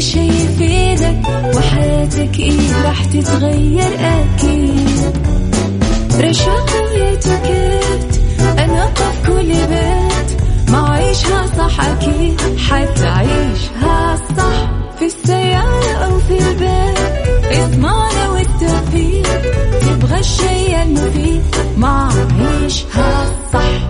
شي يفيدك وحياتك إيه راح تتغير أكيد. رشاق ويتوكيت أنا في كل بيت ما عيشها صح أكيد حتعيشها صح في السيارة أو في البيت. اسمعنا والتوفيق تبغى الشيء المفيد ما عيشها صح.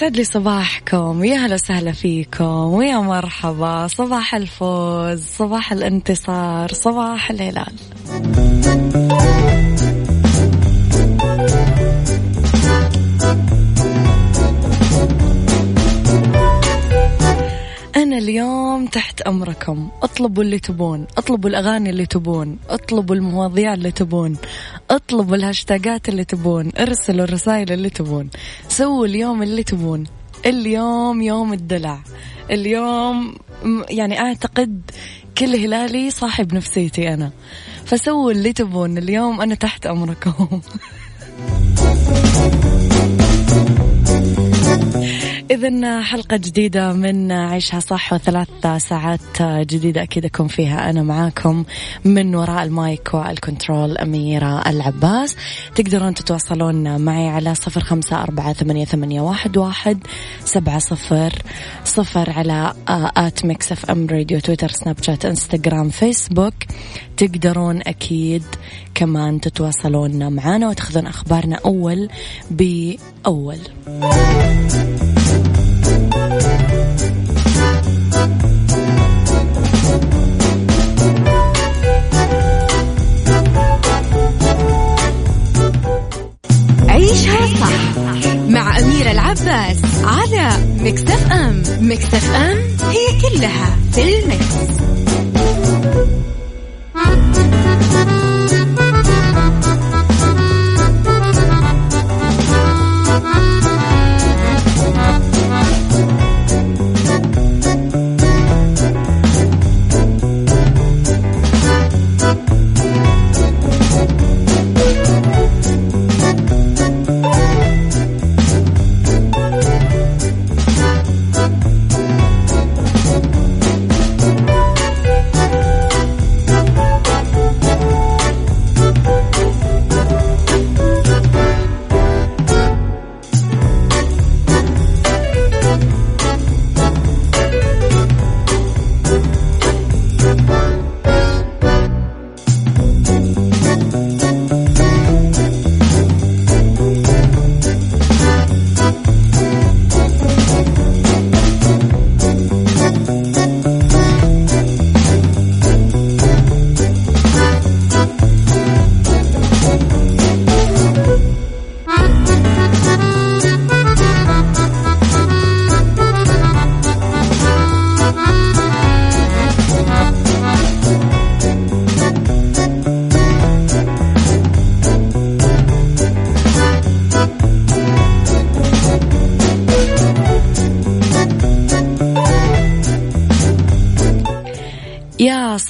يسعد لي صباحكم يا هلا وسهلا فيكم ويا مرحبا صباح الفوز صباح الانتصار صباح الهلال. أنا اليوم تحت أمركم اطلبوا اللي تبون اطلبوا الأغاني اللي تبون اطلبوا المواضيع اللي تبون. اطلبوا الهاشتاجات اللي تبون ارسلوا الرسائل اللي تبون. سووا اليوم اللي تبون. اليوم يوم الدلع. اليوم يعني أعتقد كل هلالي صاحب نفسيتي أنا. فسووا اللي تبون. اليوم أنا تحت أمركم. إذا حلقة جديدة من عيشها صح وثلاث ساعات جديدة أكيد أكون فيها أنا معاكم من وراء ال mic وال control أميرة العباس. تقدرون تتواصلون معي على صفر خمسة أربعة ثمانية, ثمانية واحد, واحد سبعة صفر صفر على at Mix FM Radio تويتر سناب شات إنستغرام فيسبوك. تقدرون أكيد كمان تتواصلون معنا وتاخذون أخبارنا أول بأول عيشها صح مع أميرة العباس على مكتف أم مكتف أم هي كلها في المكس.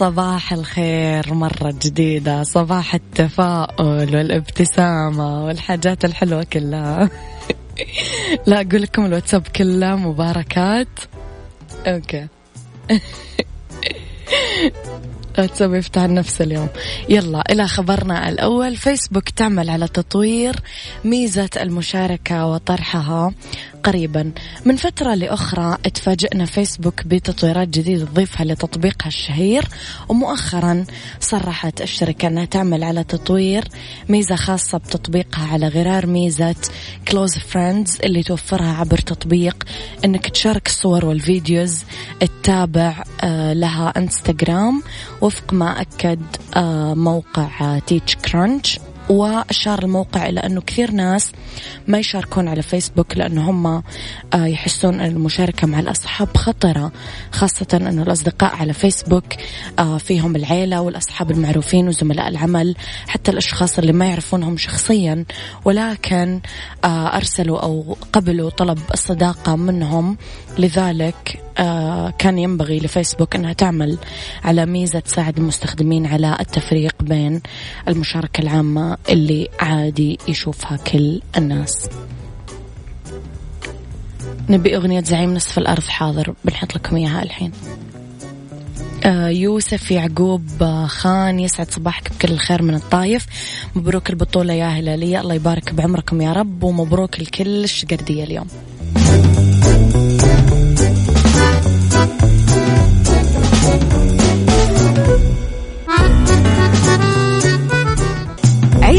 صباح الخير مرة جديدة صباح التفاؤل والابتسامة والحاجات الحلوة كلها. لا أقول لكم الواتساب كله مباركات. أوكي. الواتساب يفتح النفس اليوم. يلا إلى خبرنا الأول. فيسبوك تعمل على تطوير ميزة المشاركة وطرحها. قريبا. من فترة لأخرى تفاجئنا فيسبوك بتطويرات جديدة تضيفها لتطبيقها الشهير ومؤخرا صرحت الشركة أنها تعمل على تطوير ميزة خاصة بتطبيقها على غرار ميزة Close Friends اللي توفرها عبر تطبيق أنك تشارك الصور وال videos تتابع آه، لها انستغرام وفق ما أكد آه، موقع TechCrunch وأشار الموقع إلى أنه كثير ناس ما يشاركون على فيسبوك لأنه هم آه، يحسون أن المشاركة مع الأصحاب خطرة خاصة أنه الأصدقاء على فيسبوك آه، فيهم العيلة والأصحاب المعروفين وزملاء العمل حتى الأشخاص اللي ما يعرفونهم شخصيا. ولكن آه، أرسلوا أو قبلوا طلب الصداقة منهم. لذلك كان ينبغي لفيسبوك أنها تعمل على ميزة تساعد المستخدمين على التفريق بين المشاركة العامة اللي عادي يشوفها كل الناس. نبي أغنية زعيم نصف الأرض حاضر بنحط لكم إياها الحين. آه يوسف يعقوب خان يسعد صباحك بكل الخير من الطايف. مبروك البطولة يا هلالية الله يبارك بعمركم يا رب ومبروك الكل الشقردية اليوم.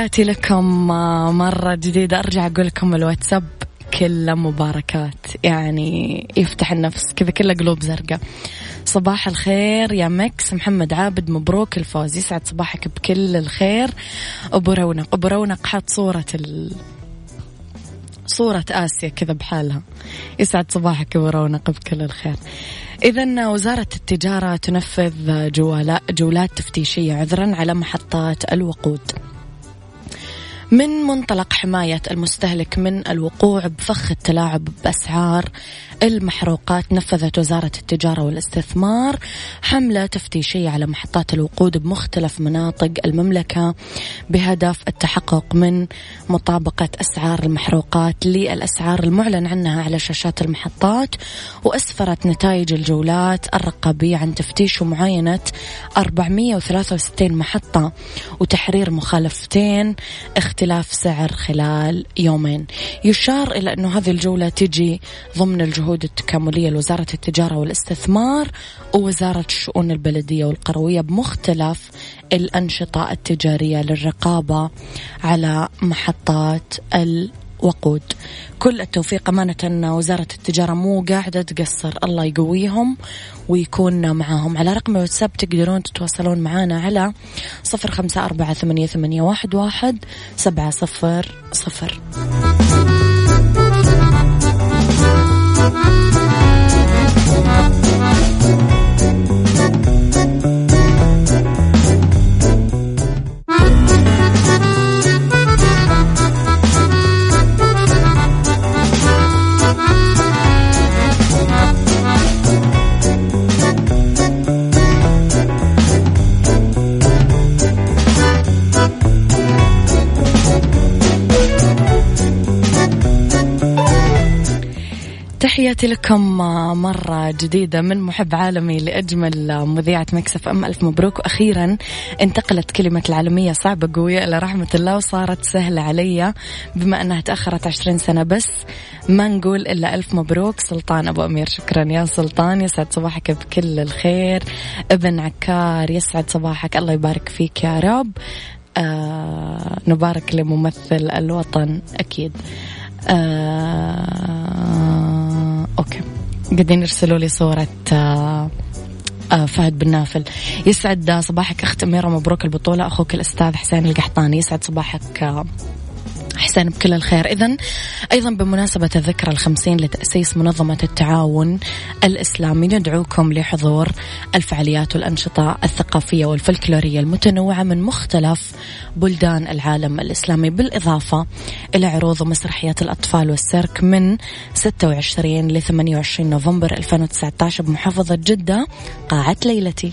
تحياتي لكم مرة جديدة. أرجع أقول لكم الواتساب كله مباركات. يعني يفتح النفس كذا كله قلوب زرقاء. صباح الخير يا مكس محمد عابد مبروك الفوز. يسعد صباحك بكل الخير. أبو رونق. أبو رونق حاط صورة ال... صورة آسيا كذا بحالها. يسعد صباحك أبو رونق بكل الخير. إذا وزارة التجارة تنفذ جولات تفتيشية عذرا على محطات الوقود. من منطلق حماية المستهلك من الوقوع بفخ التلاعب بأسعار المحروقات نفذت وزارة التجارة والاستثمار حملة تفتيشية على محطات الوقود بمختلف مناطق المملكة بهدف التحقق من مطابقة أسعار المحروقات للأسعار المعلن عنها على شاشات المحطات وأسفرت نتائج الجولات الرقابية عن تفتيش ومعاينة 463 محطة وتحرير مخالفتين اختلاف سعر خلال يومين. يشار إلى أنه هذه الجولة تجي ضمن الجهود التكاملية لوزارة التجارة والاستثمار ووزارة الشؤون البلدية والقروية بمختلف الأنشطة التجارية للرقابة على محطات وقود. كل التوفيق أمانة وزارة التجارة مو قاعدة تقصر. الله يقويهم ويكون معاهم. على رقم الواتساب تقدرون تتواصلون معنا على صفر خمسة أربعة ثمانية, ثمانية واحد, واحد سبعة صفر صفر. تحياتي لكم مرة جديدة من محب عالمي لأجمل مذيعة مكسف أم. ألف مبروك. وأخيرا انتقلت كلمة العالمية صعبة قوية إلى رحمة الله وصارت سهلة علي. بما أنها تأخرت عشرين سنة بس ما نقول إلا ألف مبروك. سلطان أبو أمير شكرا يا سلطان. يسعد صباحك بكل الخير. ابن عكار يسعد صباحك. الله يبارك فيك يا رب. آه نبارك لممثل الوطن أكيد. آه أوكي. قاعدين يرسلوا لي صورة آه آه، فهد بن نافل. يسعد صباحك أخت أميرة مبروك البطولة. أخوك الأستاذ حسين القحطاني. يسعد صباحك حسين بكل الخير. إذا أيضا بمناسبة الذكرى الخمسين لتأسيس منظمة التعاون الإسلامي ندعوكم لحضور الفعاليات والأنشطة الثقافية والفلكلورية المتنوعة من مختلف بلدان العالم الإسلامي بالإضافة إلى عروض ومسرحيات الأطفال والسيرك من 26 ل 28 نوفمبر 2019 بمحافظة جدة قاعة ليلتي.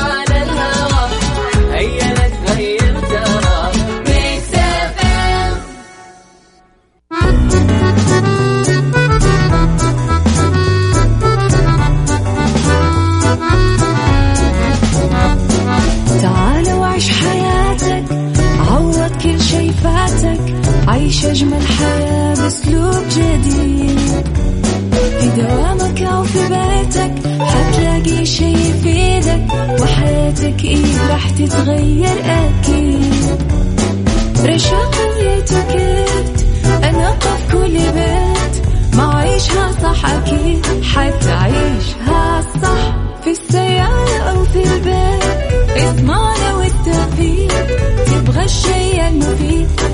عيش أجمل حياة بأسلوب جديد. في دوامك أو في بيتك حتلاقي شي يفيدك وحياتك إيه راح تتغير أكيد. رشاق ويتوكيت أنا في كل بيت. ما عيشها صح أكيد حتعيشها صح. في السيارة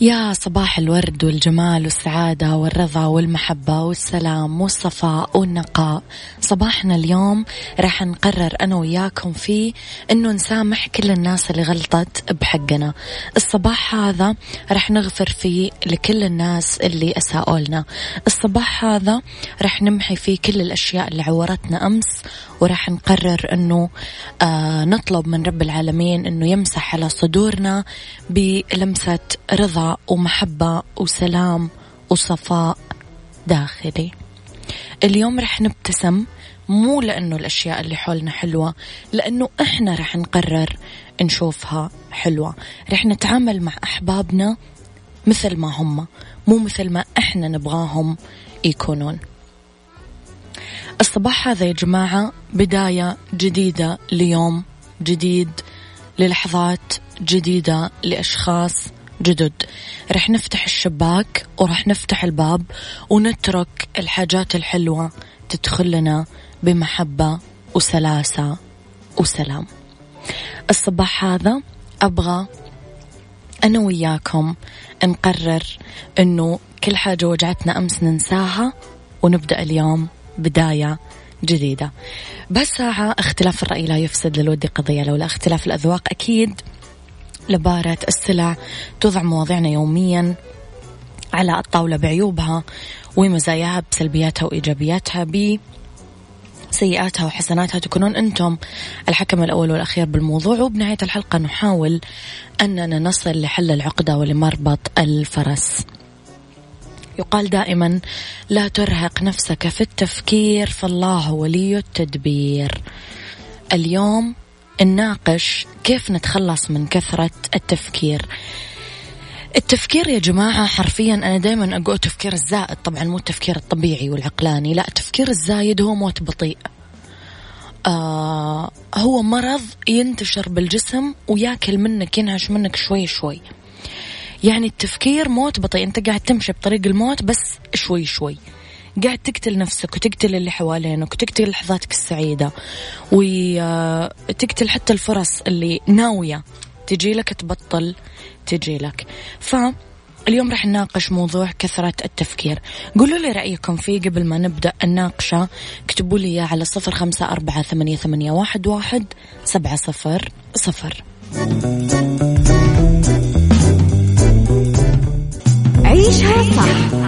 يا صباح الورد والجمال والسعادة والرضا والمحبة والسلام والصفاء والنقاء. صباحنا اليوم راح نقرر أنا وياكم فيه أنه نسامح كل الناس اللي غلطت بحقنا. الصباح هذا راح نغفر فيه لكل الناس اللي أساءوا لنا الصباح هذا راح نمحي فيه كل الأشياء اللي عورتنا أمس وراح نقرر أنه آه نطلب من رب العالمين أنه يمسح على صدورنا بلمسة رضا ومحبة وسلام وصفاء داخلي. اليوم رح نبتسم مو لأنه الأشياء اللي حولنا حلوة لأنه إحنا رح نقرر نشوفها حلوة. رح نتعامل مع أحبابنا مثل ما هم مو مثل ما إحنا نبغاهم يكونون. الصباح هذا يا جماعة بداية جديدة ليوم جديد للحظات جديدة لأشخاص جدد. رح نفتح الشباك ورح نفتح الباب ونترك الحاجات الحلوة تدخل لنا بمحبة وسلاسة وسلام. الصباح هذا أبغى أنا وياكم نقرر أنه كل حاجة وجعتنا أمس ننساها ونبدأ اليوم بداية جديدة. بس ساعة اختلاف الرأي لا يفسد للود قضية لولا اختلاف الأذواق أكيد لبارة السلع توضع مواضيعنا يوميا على الطاولة بعيوبها ومزاياها بسلبياتها وإيجابياتها ب سيئاتها وحسناتها. تكونون أنتم الحكم الأول والأخير بالموضوع وبنهاية الحلقة نحاول أننا نصل لحل العقدة ولمربط الفرس. يقال دائما لا ترهق نفسك في التفكير فالله ولي التدبير. اليوم نناقش كيف نتخلص من كثرة التفكير. التفكير يا جماعة حرفيا أنا دائما أقول التفكير الزائد. طبعا مو التفكير الطبيعي والعقلاني لا التفكير الزايد هو موت بطيء. آه هو مرض ينتشر بالجسم وياكل منك ينهش منك شوي شوي. يعني التفكير موت بطيء. أنت قاعد تمشي بطريق الموت بس شوي شوي. قاعد تقتل نفسك وتقتل اللي حوالينك وتقتل لحظاتك السعيدة وتقتل حتى الفرص اللي ناوية تجي لك تبطل تجي لك. فاليوم راح نناقش موضوع كثرة التفكير. قولوا لي رأيكم فيه قبل ما نبدأ الناقشة. اكتبوا لي على صفر خمسة أربعة ثمانية, ثمانية واحد, واحد سبعة صفر صفر. عيشها صح.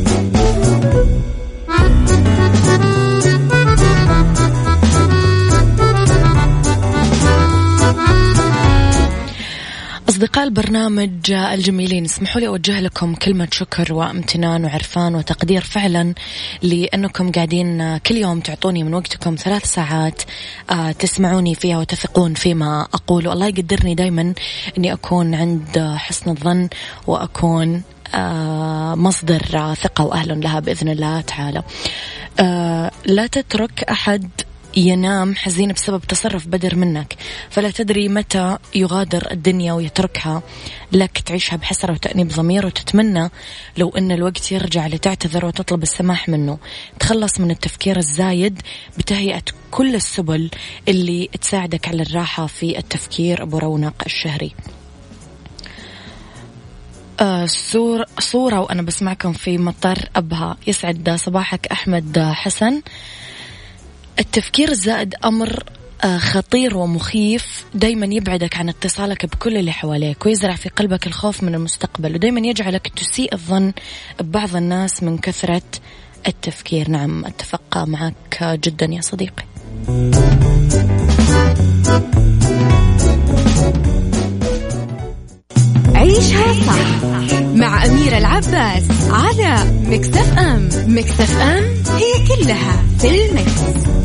أصدقاء البرنامج الجميلين اسمحوا لي أوجه لكم كلمة شكر وامتنان وعرفان وتقدير فعلا لأنكم قاعدين كل يوم تعطوني من وقتكم ثلاث ساعات آه، تسمعوني فيها وتثقون فيما أقول. والله يقدرني دايما أني أكون عند حسن الظن وأكون آه، مصدر ثقة وأهل لها بإذن الله تعالى. آه، لا تترك أحد ينام حزين بسبب تصرف بدر منك. فلا تدري متى يغادر الدنيا ويتركها. لك تعيشها بحسرة وتأنيب ضمير وتتمنى لو أن الوقت يرجع لتعتذر وتطلب السماح منه. تخلص من التفكير الزايد بتهيئة كل السبل اللي تساعدك على الراحة في التفكير أبو رونق الشهري. آه صورة, صورة وأنا بسمعكم في مطار أبها. يسعد صباحك أحمد حسن. التفكير الزائد أمر آه، خطير ومخيف. دايما يبعدك عن اتصالك بكل اللي حواليك ويزرع في قلبك الخوف من المستقبل ودايما يجعلك تسيء الظن ببعض الناس من كثرة التفكير. نعم أتفق معك جدا يا صديقي. عيشها صح مع أميرة العباس على مكتف أم. مكتف أم هي كلها في المكس.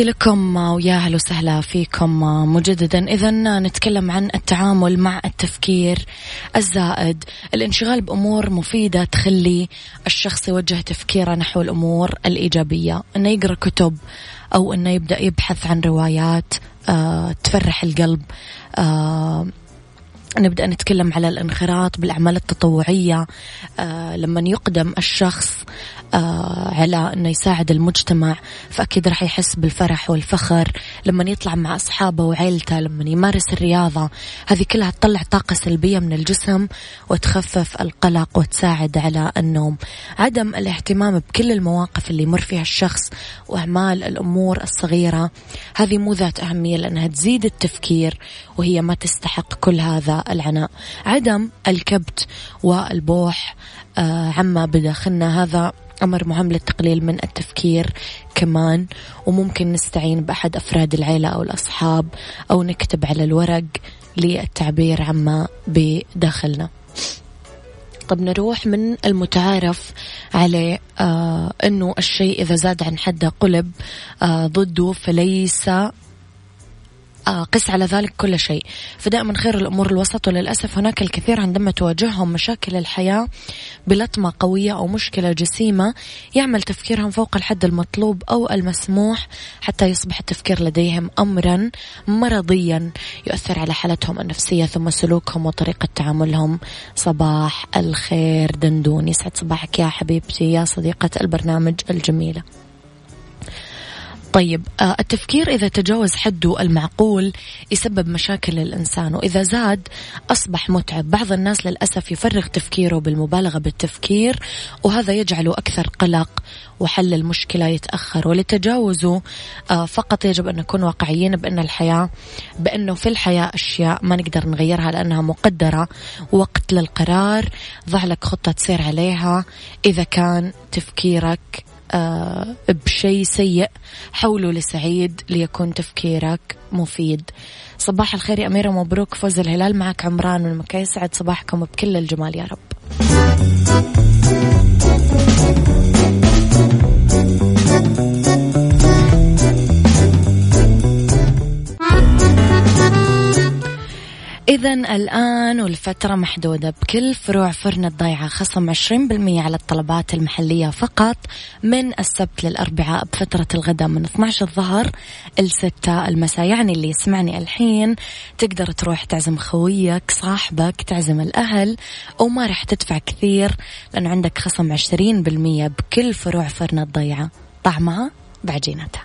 تحياتي لكم ويا أهلا وسهلا فيكم مجددا. اذا نتكلم عن التعامل مع التفكير الزائد. الانشغال بأمور مفيدة تخلي الشخص يوجه تفكيره نحو الأمور الإيجابية. إنه يقرأ كتب أو إنه يبدأ يبحث عن روايات آه تفرح القلب. آه نبدأ نتكلم على الانخراط بالأعمال التطوعية. آه لما يقدم الشخص على أنه يساعد المجتمع فأكيد راح يحس بالفرح والفخر لما يطلع مع أصحابه وعيلته لما يمارس الرياضة. هذه كلها تطلع طاقة سلبية من الجسم وتخفف القلق وتساعد على النوم. عدم الاهتمام بكل المواقف اللي يمر فيها الشخص وأعمال الأمور الصغيرة هذه مو ذات أهمية لأنها تزيد التفكير وهي ما تستحق كل هذا العناء. عدم الكبت والبوح. آه عما بداخلنا هذا أمر مهم للتقليل من التفكير كمان وممكن نستعين بأحد أفراد العيلة أو الأصحاب أو نكتب على الورق للتعبير عما بداخلنا. طب نروح من المتعارف عليه آه أنه الشيء إذا زاد عن حده قلب آه ضده فليس قس على ذلك كل شيء. فدائما خير الأمور الوسط وللأسف هناك الكثير عندما تواجههم مشاكل الحياة بلطمة قوية أو مشكلة جسيمة يعمل تفكيرهم فوق الحد المطلوب أو المسموح حتى يصبح التفكير لديهم أمرا مرضيا يؤثر على حالتهم النفسية ثم سلوكهم وطريقة تعاملهم. صباح الخير دندون يسعد صباحك يا حبيبتي يا صديقة البرنامج الجميلة. طيب آه، التفكير إذا تجاوز حده المعقول يسبب مشاكل للإنسان وإذا زاد أصبح متعب. بعض الناس للأسف يفرغ تفكيره بالمبالغة بالتفكير وهذا يجعله أكثر قلق وحل المشكلة يتأخر. ولتجاوزه آه، فقط يجب أن نكون واقعيين بأن الحياة بأنه في الحياة أشياء ما نقدر نغيرها لأنها مقدرة. وقت للقرار ضع لك خطة تسير عليها. إذا كان تفكيرك بشيء سيء حوله لسعيد ليكون تفكيرك مفيد. صباح الخير يا أميرة مبروك فوز الهلال معك عمران من يسعد صباحكم بكل الجمال يا رب. إذا الآن والفترة محدودة بكل فروع فرن الضيعة خصم 20% على الطلبات المحلية فقط من السبت للأربعاء بفترة الغداء من 12 الظهر ل 6 المساء. يعني اللي يسمعني الحين تقدر تروح تعزم خويك صاحبك تعزم الأهل وما راح تدفع كثير لأنه عندك خصم 20% بكل فروع فرن الضيعة. طعمها بعجينتها.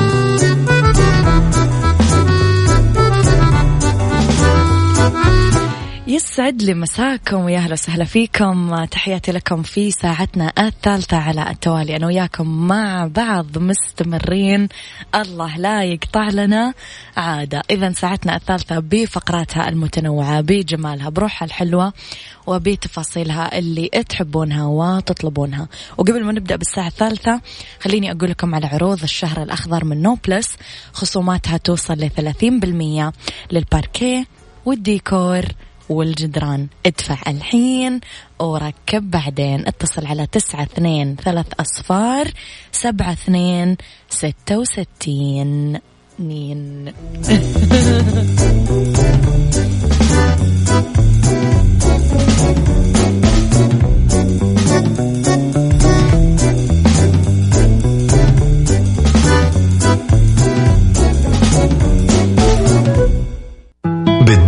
يسعد لي مساكم ويا أهلا وسهلا فيكم. تحياتي لكم في ساعتنا الثالثة على التوالي. أنا وياكم مع بعض مستمرين. الله لا يقطع لنا عادة. إذا ساعتنا الثالثة بفقراتها المتنوعة بجمالها بروحها الحلوة وبتفاصيلها اللي تحبونها وتطلبونها. وقبل ما نبدأ بالساعة الثالثة خليني أقول لكم على عروض الشهر الأخضر من نوبلس خصوماتها توصل ل 30% للباركيه والديكور. والجدران. ادفع الحين وركب بعدين. اتصل على تسعة اثنين ثلاث أصفار سبعة اثنين ستة وستين. نين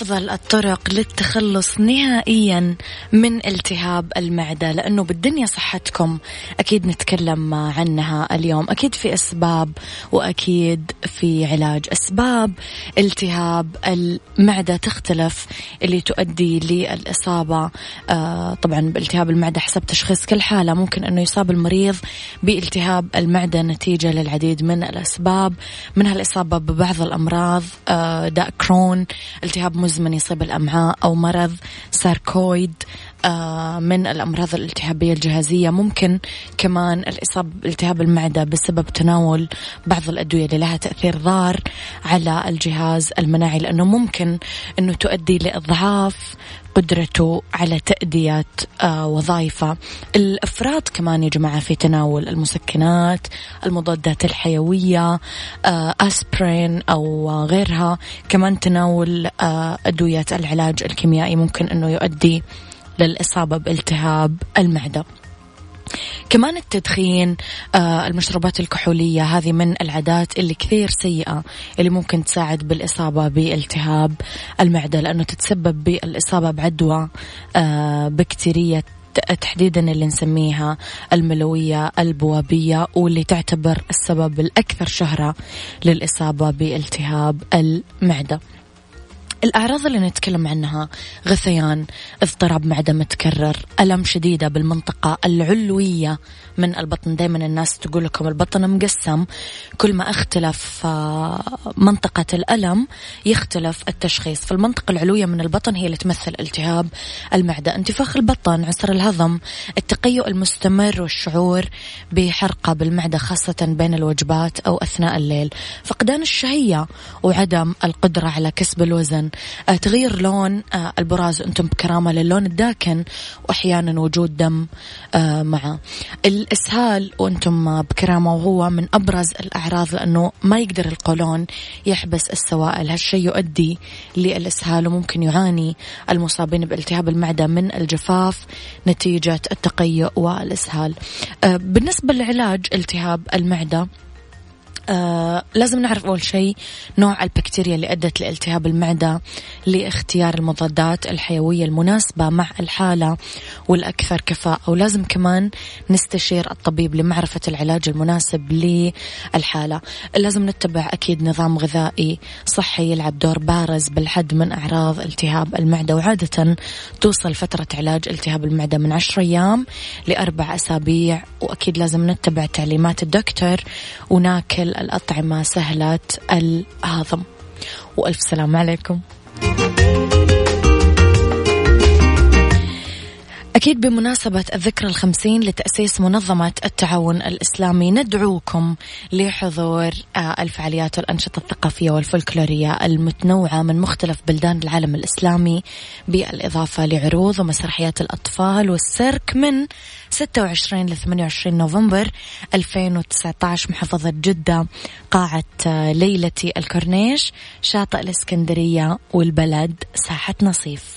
أفضل الطرق للتخلص نهائيا من التهاب المعدة لأنه بالدنيا صحتكم. أكيد نتكلم عنها اليوم. أكيد في أسباب وأكيد في علاج. أسباب التهاب المعدة تختلف اللي تؤدي للإصابة. آه طبعا بالتهاب المعدة حسب تشخيص كل حالة. ممكن أنه يصاب المريض بالتهاب المعدة نتيجة للعديد من الأسباب. منها الإصابة ببعض الأمراض آه داء كرون التهاب مزمن يصيب الأمعاء أو مرض ساركويد من الأمراض الالتهابية الجهازية ممكن كمان الإصابة بالتهاب المعدة بسبب تناول بعض الأدوية اللي لها تأثير ضار على الجهاز المناعي لأنه ممكن أنه تؤدي لإضعاف قدرته على تأدية آه وظائفه. الإفراط كمان يا جماعة في تناول المسكنات المضادات الحيوية آه أسبرين أو غيرها كمان تناول آه أدوية العلاج الكيميائي ممكن أنه يؤدي للإصابة بالتهاب المعدة. كمان التدخين آه المشروبات الكحولية هذه من العادات اللي كثير سيئة اللي ممكن تساعد بالإصابة بالتهاب المعدة لأنه تتسبب بالإصابة بعدوى آه بكتيرية تحديدا اللي نسميها الملوية البوابية واللي تعتبر السبب الأكثر شهرة للإصابة بالتهاب المعدة. الأعراض اللي نتكلم عنها غثيان اضطراب معدة متكرر ألم شديدة بالمنطقة العلوية من البطن. دائما الناس تقول لكم البطن مقسم. كل ما اختلف آه، منطقة الألم يختلف التشخيص. في المنطقة العلوية من البطن هي اللي تمثل التهاب المعدة. انتفاخ البطن عسر الهضم التقيؤ المستمر والشعور بحرقة بالمعدة خاصة بين الوجبات أو أثناء الليل. فقدان الشهية وعدم القدرة على كسب الوزن. آه، تغير لون آه، البراز أنتم بكرامة للون الداكن وأحيانا وجود دم معه الإسهال وأنتم بكرامة وهو من أبرز الأعراض لأنه ما يقدر القولون يحبس السوائل. هالشيء يؤدي للإسهال وممكن يعاني المصابين بالتهاب المعدة من الجفاف نتيجة التقيؤ والإسهال. آه، بالنسبة لعلاج التهاب المعدة آه لازم نعرف أول شيء نوع البكتيريا اللي أدت لالتهاب المعدة لاختيار المضادات الحيوية المناسبة مع الحالة والأكثر كفاءة. ولازم كمان نستشير الطبيب لمعرفة العلاج المناسب للحالة. لازم نتبع أكيد نظام غذائي صحي يلعب دور بارز بالحد من أعراض التهاب المعدة وعادة توصل فترة علاج التهاب المعدة من عشر أيام لأربع أسابيع. وأكيد لازم نتبع تعليمات الدكتور وناكل الأطعمة سهلة الهضم. وألف سلام عليكم. أكيد بمناسبة الذكرى الخمسين لتأسيس منظمة التعاون الإسلامي ندعوكم لحضور آه، الفعاليات والأنشطة الثقافية والفولكلورية المتنوعة من مختلف بلدان العالم الإسلامي بالإضافة لعروض ومسرحيات الأطفال والسيرك من 26 ل 28 نوفمبر 2019 محافظة جدة قاعة آه، ليلتي الكورنيش شاطئ الإسكندرية والبلد ساحة نصيف.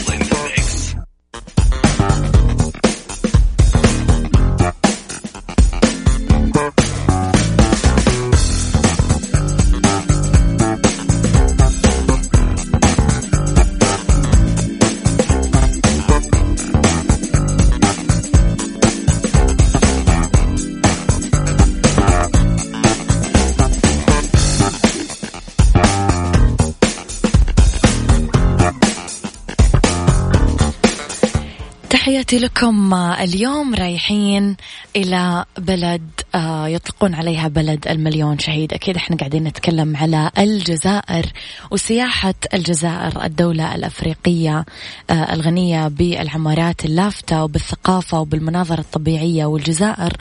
تحياتي لكم. اليوم رايحين إلى بلد آه، يطلقون عليها بلد المليون شهيد. أكيد إحنا قاعدين نتكلم على الجزائر وسياحة الجزائر الدولة الأفريقية آه، الغنية بالعمارات اللافتة وبالثقافة وبالمناظر الطبيعية والجزائر.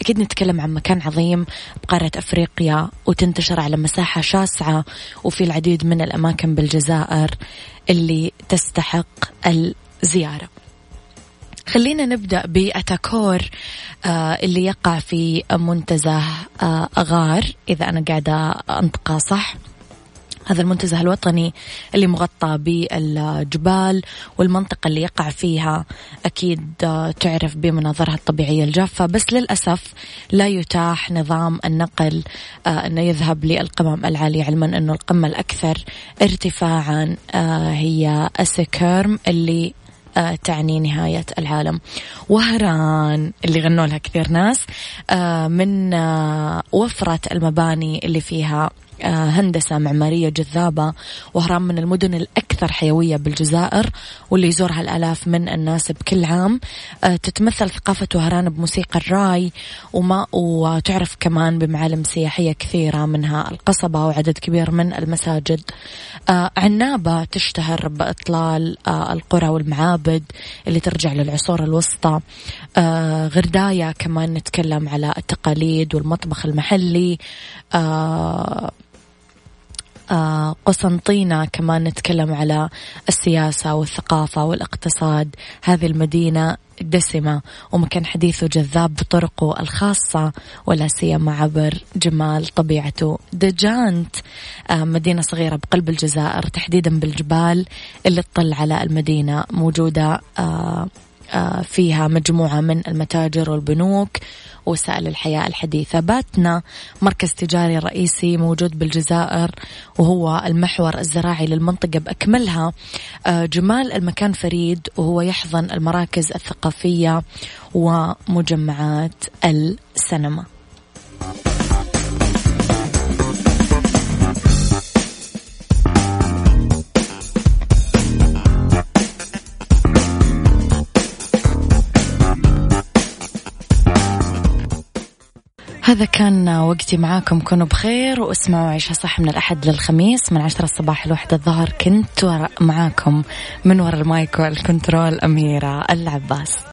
أكيد نتكلم عن مكان عظيم بقارة أفريقيا وتنتشر على مساحة شاسعة وفي العديد من الأماكن بالجزائر اللي تستحق الزيارة. خلينا نبدأ بأتاكور آه اللي يقع في منتزه آه أغار إذا أنا قاعدة أنطقها صح. هذا المنتزه الوطني اللي مغطى بالجبال والمنطقة اللي يقع فيها أكيد آه، تعرف بمناظرها الطبيعية الجافة. بس للأسف لا يتاح نظام النقل آه، أنه يذهب للقمم العالية علما أنه القمة الأكثر ارتفاعا آه، هي أسكرم اللي تعني نهاية العالم. وهران اللي غنوا لها كثير ناس آه، من آه، وفرة المباني اللي فيها آه، هندسة معمارية جذابة وهران من المدن الأكثر حيوية بالجزائر واللي يزورها الآلاف من الناس بكل عام. آه، تتمثل ثقافة وهران بموسيقى الراي وما وتعرف كمان بمعالم سياحية كثيرة منها القصبة وعدد كبير من المساجد. آه، عنابة تشتهر بإطلال القرى والمعابد اللي ترجع للعصور الوسطى. غرداية كمان نتكلم على التقاليد والمطبخ المحلي. آه، قسنطينة كمان نتكلم على السياسة والثقافة والاقتصاد. هذه المدينة دسمة ومكان حديث وجذاب بطرقه الخاصة ولا سيما عبر جمال طبيعته. دجانت آه، مدينة صغيرة بقلب الجزائر تحديدا بالجبال اللي تطل على المدينة موجودة آه، آه، فيها مجموعة من المتاجر والبنوك وسائل الحياة الحديثة. باتنا مركز تجاري رئيسي موجود بالجزائر وهو المحور الزراعي للمنطقة بأكملها. آه، جمال المكان فريد وهو يحضن المراكز الثقافية ومجمعات السينما. هذا كان وقتي معاكم. كونوا بخير واسمعوا عيشها صح من الأحد للخميس من عشرة الصباح لوحدة الظهر. كنت معاكم من وراء المايك والكنترول أميرة العباس.